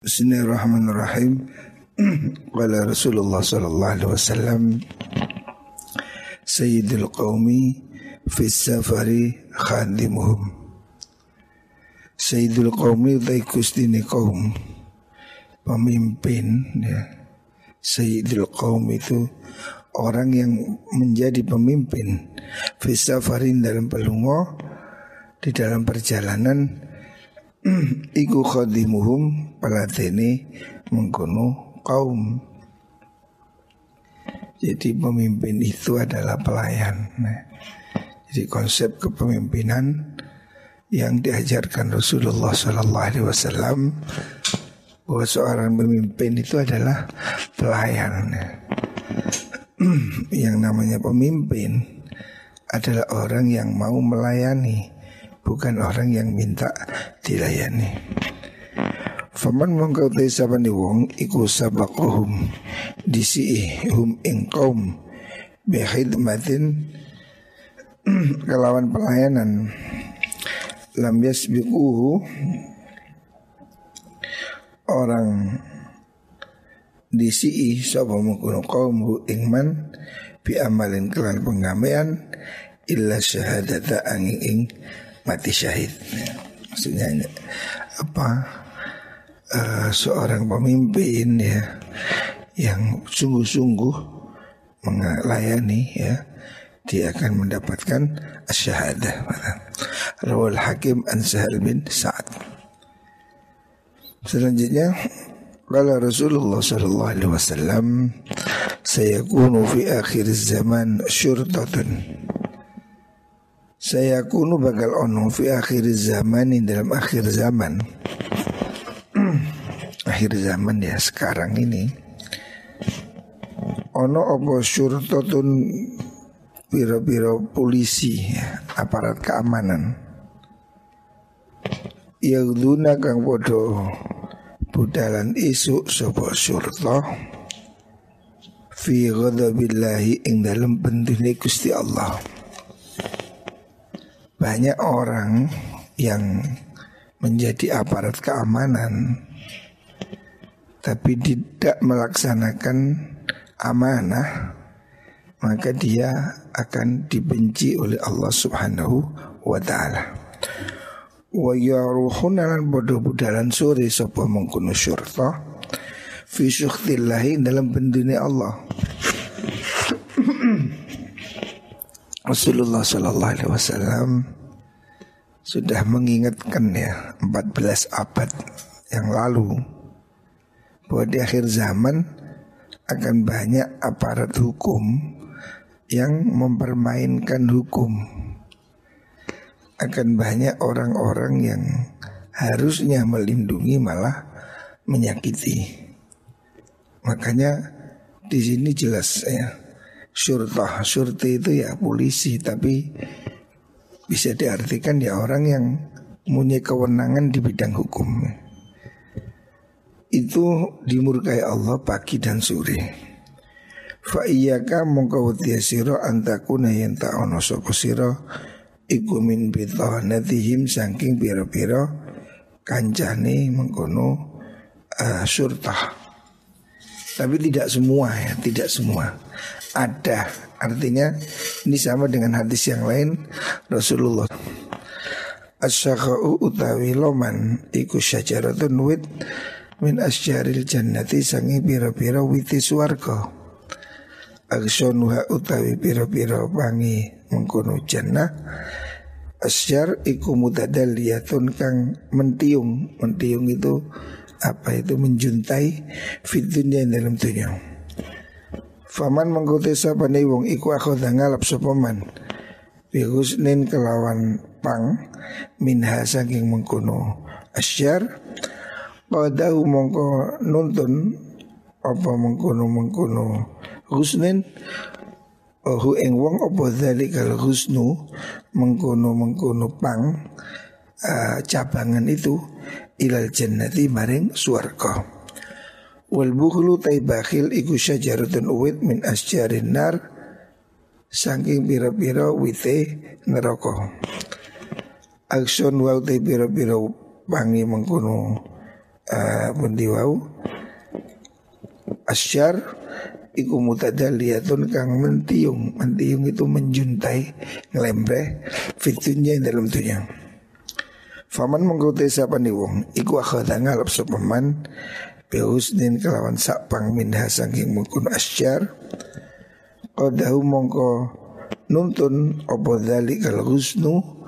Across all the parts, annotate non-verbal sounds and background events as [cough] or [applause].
Bismillahirrahmanirrahim. [clears throat] Qala Rasulullah sallallahu alaihi wasallam Sayyidul qaumi fi safari khadimuhum. Sayyidul qaumi utai kustini kaum pemimpin ya. Sayyidul qaum itu orang yang menjadi pemimpin fi safarin dalam pelungo di dalam perjalanan [clears throat] iku khadimuhum palatene mengkono kaum. Jadi pemimpin itu adalah pelayan. Nah, jadi konsep kepemimpinan yang diajarkan Rasulullah Sallallahu Alaihi Wasallam bahwa seorang pemimpin itu adalah pelayan. [clears throat] yang namanya pemimpin adalah orang yang mau melayani bukan orang yang minta dilayani. Faman mongkau te sabani wong iku sabakohum disi hum ing kaum bihidmatin [clears throat] kelawan pelayanan lam yasbiquhu orang disi sapa mengkono kaum ingman bi amalin kelan penggamean illa syahadata angin ing mati syahid. Maksudnya ini, apa uh, seorang pemimpin ya yang sungguh-sungguh melayani ya dia akan mendapatkan syahadah. Rawal Hakim an Sahal bin Sa'ad. Selanjutnya kalau Rasulullah sallallahu alaihi wasallam sayakunu fi akhir zaman syurtatun saya kuno bakal ono fi akhir zaman dalam akhir zaman. [clears throat] Akhir zaman ya sekarang ini. Ono opo syurtotun biro-biro polisi ya, aparat keamanan. Yauduna kang podo budalan isu sopo syurto fi ghadabillahi ing dalam bendune Gusti Allah banyak orang yang menjadi aparat keamanan tapi tidak melaksanakan amanah maka dia akan dibenci oleh Allah Subhanahu wa taala. Wa yaruhuna lan bodoh budalan sore sapa mengkono syurta fi syukhtillahi dalam bendune Allah. Rasulullah Sallallahu Alaihi Wasallam sudah mengingatkan ya 14 abad yang lalu bahwa di akhir zaman akan banyak aparat hukum yang mempermainkan hukum. Akan banyak orang-orang yang harusnya melindungi malah menyakiti. Makanya di sini jelas ya syurtah Syurti itu ya polisi Tapi bisa diartikan ya orang yang punya kewenangan di bidang hukum. Itu dimurkai Allah pagi dan sore. Fa iyyaka mongko sira antakuna yen ta ono sapa sira iku min bitanatihim saking pira-pira kancane mengkono uh, surtah. Tapi tidak semua ya, tidak semua ada. Artinya ini sama dengan hadis yang lain Rasulullah. Asyaka'u utawi loman Iku syajaratun wit Min asjaril jannati Sangi pira-pira witi suarga Aksonuha utawi pira-pira pangi Mengkono jannah. Asyar iku mutadaliyatun kang mentiung. Mentiung itu apa? Itu menjuntai fitunya dalam dunia Faman mengkuti sapa wong iku akhadha ngalap sapa man? Bi husnin kelawan pang minha saking mengkono. Asyar qadahu mongko nuntun apa mengkono husnin Oh ing wong apa kalau husnu mengkono pang uh, cabangan itu ilal jannati maring swarga. Wal bukhlu tay bakhil iku syajaratun uwit min asjarin nar Saking pira-pira wite neraka. Akson wau tay pira-pira wangi mengkono uh, mendiwau asyar iku mutadaliyatun kang mentiung mentiung itu menjuntai ngelembre fitunya dalam dunia Faman mengkuti siapa nih wong? Iku akhada ngalap sepaman Behusnin kelawan sakpang minha saking mungkun asyar. Qadahu mongko nuntun Opo dhali kal husnu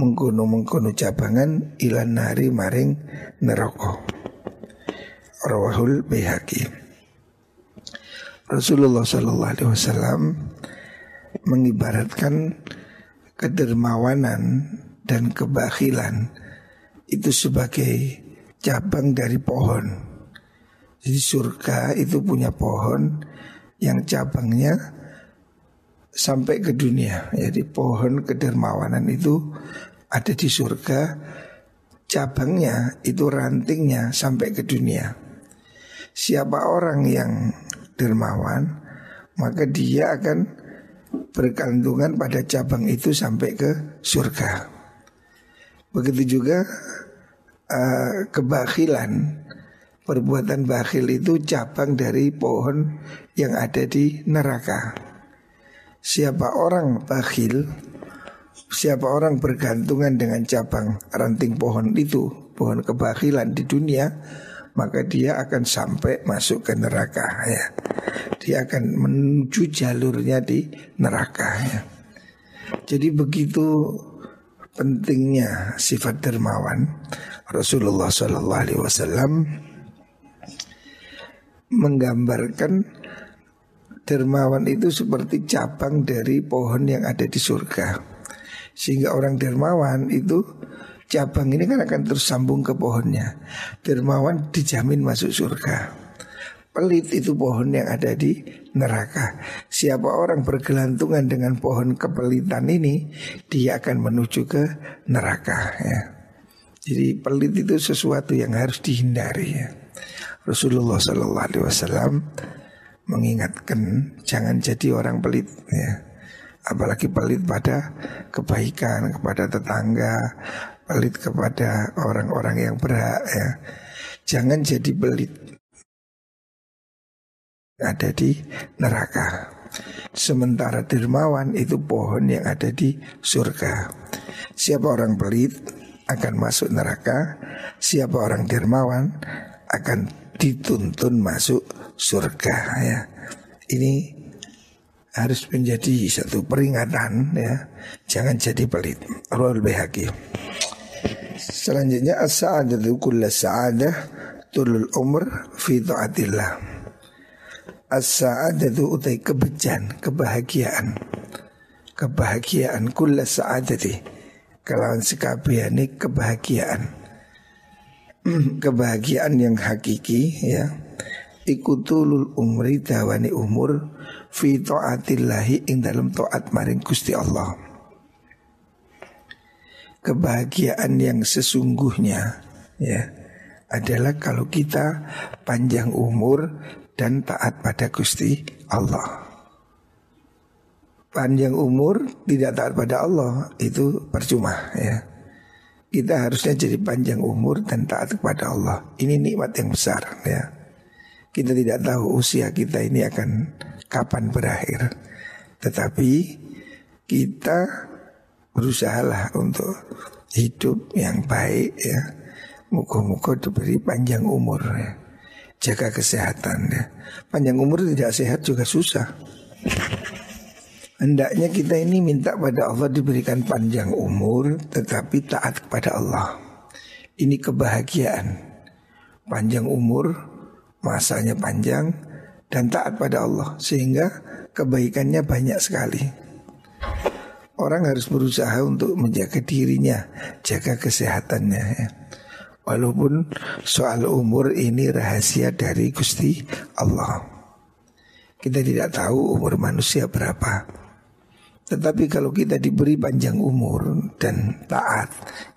Mengkono mengkono cabangan Ilan nari maring neroko Rawahul bihaki Rasulullah Sallallahu Alaihi Wasallam mengibaratkan kedermawanan dan kebakhilan itu sebagai cabang dari pohon. Jadi surga itu punya pohon yang cabangnya sampai ke dunia. Jadi pohon kedermawanan itu ada di surga, cabangnya itu rantingnya sampai ke dunia. Siapa orang yang dermawan, maka dia akan bergantungan pada cabang itu sampai ke surga. Begitu juga uh, kebakhilan, perbuatan bakhil itu cabang dari pohon yang ada di neraka. Siapa orang bakhil, siapa orang bergantungan dengan cabang ranting pohon itu, pohon kebakhilan di dunia, maka dia akan sampai masuk ke neraka ya. Dia akan menuju jalurnya di neraka ya. Jadi begitu pentingnya sifat dermawan Rasulullah Shallallahu Alaihi Wasallam menggambarkan dermawan itu seperti cabang dari pohon yang ada di surga sehingga orang dermawan itu cabang ini kan akan tersambung ke pohonnya. Dermawan dijamin masuk surga. Pelit itu pohon yang ada di neraka. Siapa orang bergelantungan dengan pohon kepelitan ini, dia akan menuju ke neraka. Ya. Jadi pelit itu sesuatu yang harus dihindari. Ya. Rasulullah Shallallahu Alaihi Wasallam mengingatkan jangan jadi orang pelit. Ya apalagi pelit pada kebaikan kepada tetangga, pelit kepada orang-orang yang berhak ya. Jangan jadi pelit. Ada di neraka. Sementara dermawan itu pohon yang ada di surga. Siapa orang pelit akan masuk neraka, siapa orang dermawan akan dituntun masuk surga ya. Ini harus menjadi satu peringatan ya. Jangan jadi pelit. Rawal Baihaqi. Selanjutnya as-sa'adatu kulla sa'adah tulul umr fi taatillah. As-sa'adatu utai kebejan, kebahagiaan. Kebahagiaan kulla sa'adati. Kalawan sekabiani kebahagiaan. Kebahagiaan yang hakiki ya. Ikutulul umri dawani umur fi taatillahi ing dalam taat maring Gusti Allah. Kebahagiaan yang sesungguhnya ya adalah kalau kita panjang umur dan taat pada Gusti Allah. Panjang umur tidak taat pada Allah itu percuma ya. Kita harusnya jadi panjang umur dan taat kepada Allah. Ini nikmat yang besar ya. Kita tidak tahu usia kita ini akan kapan berakhir. Tetapi kita berusahalah untuk hidup yang baik ya. Muka-muka diberi panjang umur ya. Jaga kesehatan ya. Panjang umur tidak sehat juga susah. Hendaknya kita ini minta pada Allah diberikan panjang umur tetapi taat kepada Allah. Ini kebahagiaan. Panjang umur, masanya panjang, dan taat pada Allah sehingga kebaikannya banyak sekali. Orang harus berusaha untuk menjaga dirinya, jaga kesehatannya. Ya. Walaupun soal umur ini rahasia dari Gusti Allah. Kita tidak tahu umur manusia berapa. Tetapi kalau kita diberi panjang umur dan taat,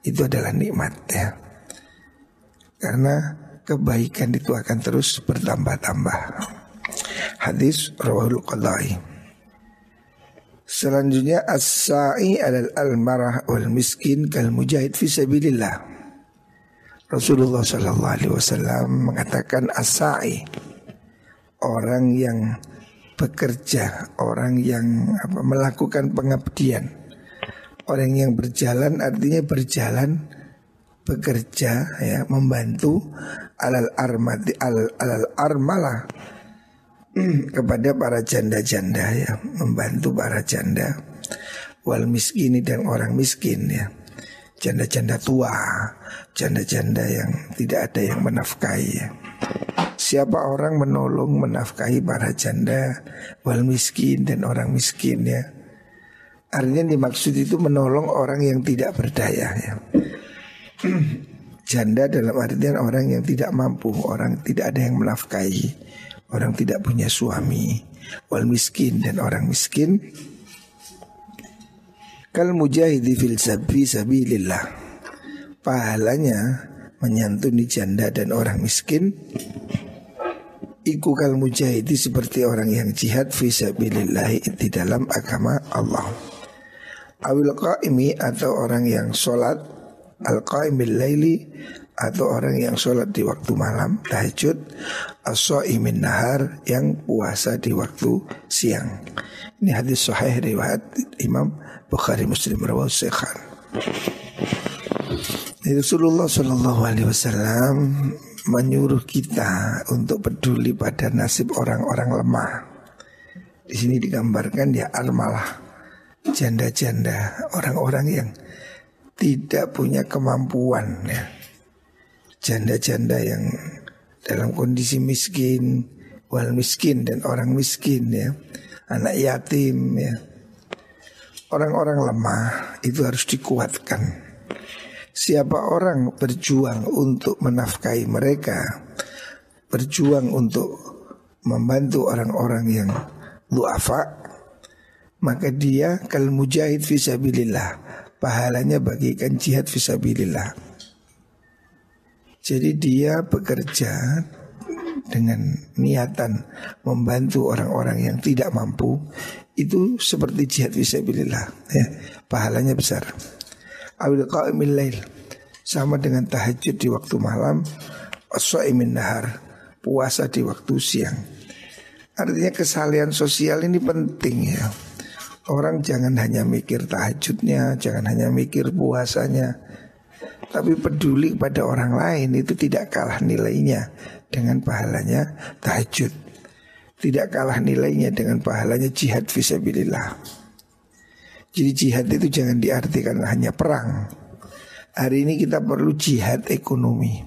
itu adalah nikmat ya. Karena kebaikan itu akan terus bertambah-tambah. Hadis rawahul qadai. Selanjutnya as-sa'i alal al-marah wal miskin kal mujahid fi sabilillah. Rasulullah Shallallahu Alaihi Wasallam mengatakan asai orang yang bekerja, orang yang apa, melakukan pengabdian, orang yang berjalan artinya berjalan bekerja ya membantu alal armati al, alal armalah [clears throat] kepada para janda-janda ya membantu para janda wal miskini dan orang miskin ya janda-janda tua, janda-janda yang tidak ada yang menafkahi ya. Siapa orang menolong menafkahi para janda wal miskin dan orang miskin ya. Artinya dimaksud itu menolong orang yang tidak berdaya ya. [clears throat] Janda dalam artian orang yang tidak mampu, orang tidak ada yang menafkahi, orang tidak punya suami, wal miskin dan orang miskin Kal mujahidi fil sabi sabilillah Pahalanya menyantuni janda dan orang miskin Iku kal mujahidi seperti orang yang jihad fi sabilillah di dalam agama Allah Awil qaimi atau orang yang sholat Al qaimil laili atau orang yang sholat di waktu malam tahajud as-shaimin nahar yang puasa di waktu siang. Ini hadis sahih riwayat Imam Bukhari Muslim rawat Sekhan. Rasulullah Shallallahu Alaihi Wasallam menyuruh kita untuk peduli pada nasib orang-orang lemah. Di sini digambarkan ya al-malah janda-janda orang-orang yang tidak punya kemampuan ya. Janda-janda yang dalam kondisi miskin, wal miskin dan orang miskin ya, anak yatim ya Orang-orang lemah itu harus dikuatkan. Siapa orang berjuang untuk menafkahi mereka, berjuang untuk membantu orang-orang yang luafa, maka dia kal mujahid fisabilillah, pahalanya bagikan jihad fisabilillah. Jadi dia bekerja dengan niatan membantu orang-orang yang tidak mampu itu seperti jihad fisabilillah ya pahalanya besar awil qaimil lail. Sama dengan tahajud di waktu malam as-shaimin nahar puasa di waktu siang. Artinya kesalian sosial ini penting ya. Orang jangan hanya mikir tahajudnya jangan hanya mikir puasanya tapi peduli pada orang lain itu tidak kalah nilainya dengan pahalanya tahajud. Tidak kalah nilainya dengan pahalanya jihad visabilillah. Jadi jihad itu jangan diartikan hanya perang. Hari ini kita perlu jihad ekonomi,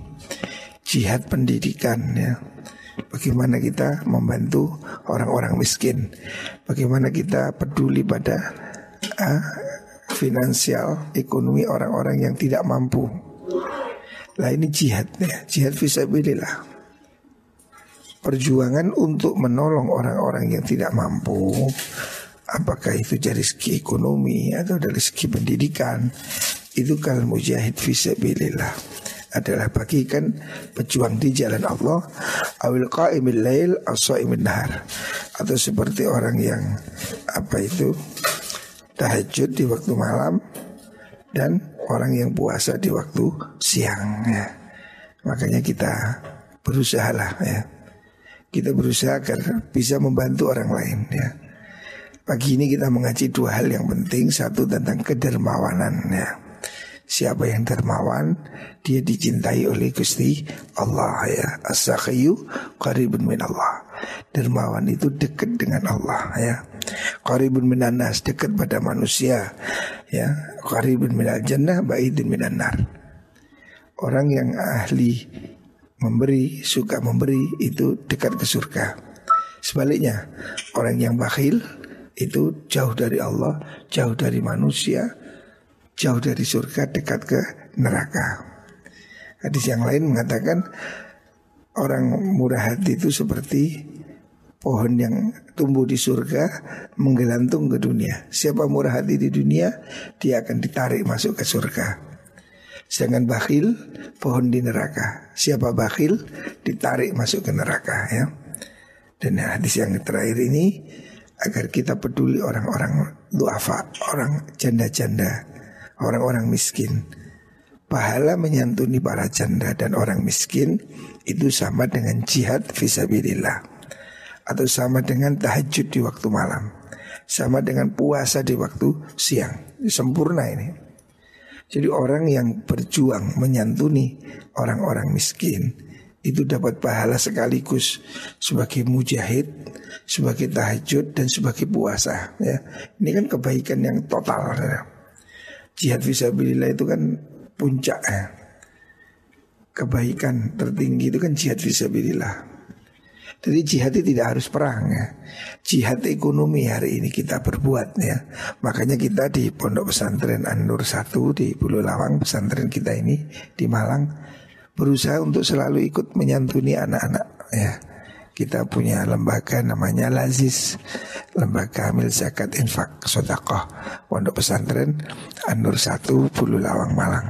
jihad pendidikan ya. Bagaimana kita membantu orang-orang miskin, bagaimana kita peduli pada uh, finansial ekonomi orang-orang yang tidak mampu. Lah ini jihad ya, jihad visabilillah perjuangan untuk menolong orang-orang yang tidak mampu apakah itu dari segi ekonomi atau dari segi pendidikan itu kal mujahid fisabilillah adalah bagikan pejuang di jalan Allah awil qaimil lail as-shaimin nahar atau seperti orang yang apa itu tahajud di waktu malam dan orang yang puasa di waktu siang ya. Makanya kita berusaha lah ya kita berusaha agar bisa membantu orang lain ya. Pagi ini kita mengaji dua hal yang penting. Satu tentang kedermawanan ya. Siapa yang dermawan Dia dicintai oleh Gusti Allah ya As-sakhiyu qaribun min Allah Dermawan itu dekat dengan Allah ya Qaribun minanas dekat pada manusia ya Qaribun minal jannah baidun minan nar Orang yang ahli memberi, suka memberi itu dekat ke surga. Sebaliknya, orang yang bakhil itu jauh dari Allah, jauh dari manusia, jauh dari surga, dekat ke neraka. Hadis yang lain mengatakan orang murah hati itu seperti pohon yang tumbuh di surga menggelantung ke dunia. Siapa murah hati di dunia, dia akan ditarik masuk ke surga. Sedangkan bakhil pohon di neraka. Siapa bakhil ditarik masuk ke neraka ya. Dan hadis yang terakhir ini agar kita peduli orang-orang duafa, orang janda-janda, orang-orang miskin. pahala menyantuni para janda dan orang miskin itu sama dengan jihad visabilillah atau sama dengan tahajud di waktu malam, sama dengan puasa di waktu siang. Sempurna ini. Jadi orang yang berjuang menyantuni orang-orang miskin itu dapat pahala sekaligus sebagai mujahid, sebagai tahajud dan sebagai puasa ya. Ini kan kebaikan yang total. Ya. Jihad visabilillah itu kan puncak ya. Kebaikan tertinggi itu kan jihad visabilillah. Jadi jihad itu tidak harus perang ya. Jihad ekonomi hari ini kita berbuat ya. Makanya kita di Pondok Pesantren An-Nur 1 di Pulau Lawang pesantren kita ini di Malang berusaha untuk selalu ikut menyantuni anak-anak ya. Kita punya lembaga namanya Lazis Lembaga Amil Zakat Infak Sodakoh Pondok Pesantren An-Nur 1 Pulau Lawang Malang.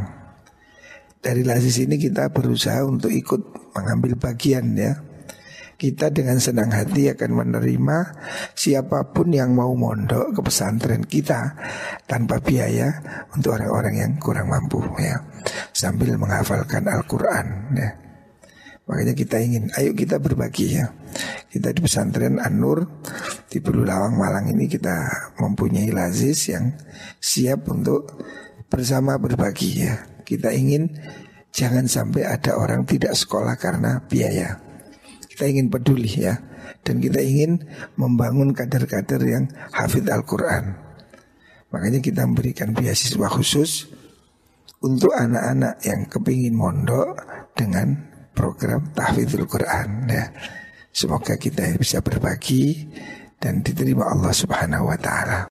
Dari Lazis ini kita berusaha untuk ikut mengambil bagian ya kita dengan senang hati akan menerima siapa pun yang mau mondok ke pesantren kita tanpa biaya untuk orang-orang yang kurang mampu ya sambil menghafalkan Al-Qur'an ya. Makanya kita ingin ayo kita berbagi ya. Kita di pesantren An-Nur di Lawang Malang ini kita mempunyai lazis yang siap untuk bersama berbagi ya. Kita ingin jangan sampai ada orang tidak sekolah karena biaya. Kita ingin peduli ya. Dan kita ingin membangun kader-kader yang hafid Al-Quran. Makanya kita memberikan beasiswa khusus Untuk anak-anak yang kepingin mondok Dengan program tahfidul Quran ya. Semoga kita bisa berbagi Dan diterima Allah subhanahu wa ta'ala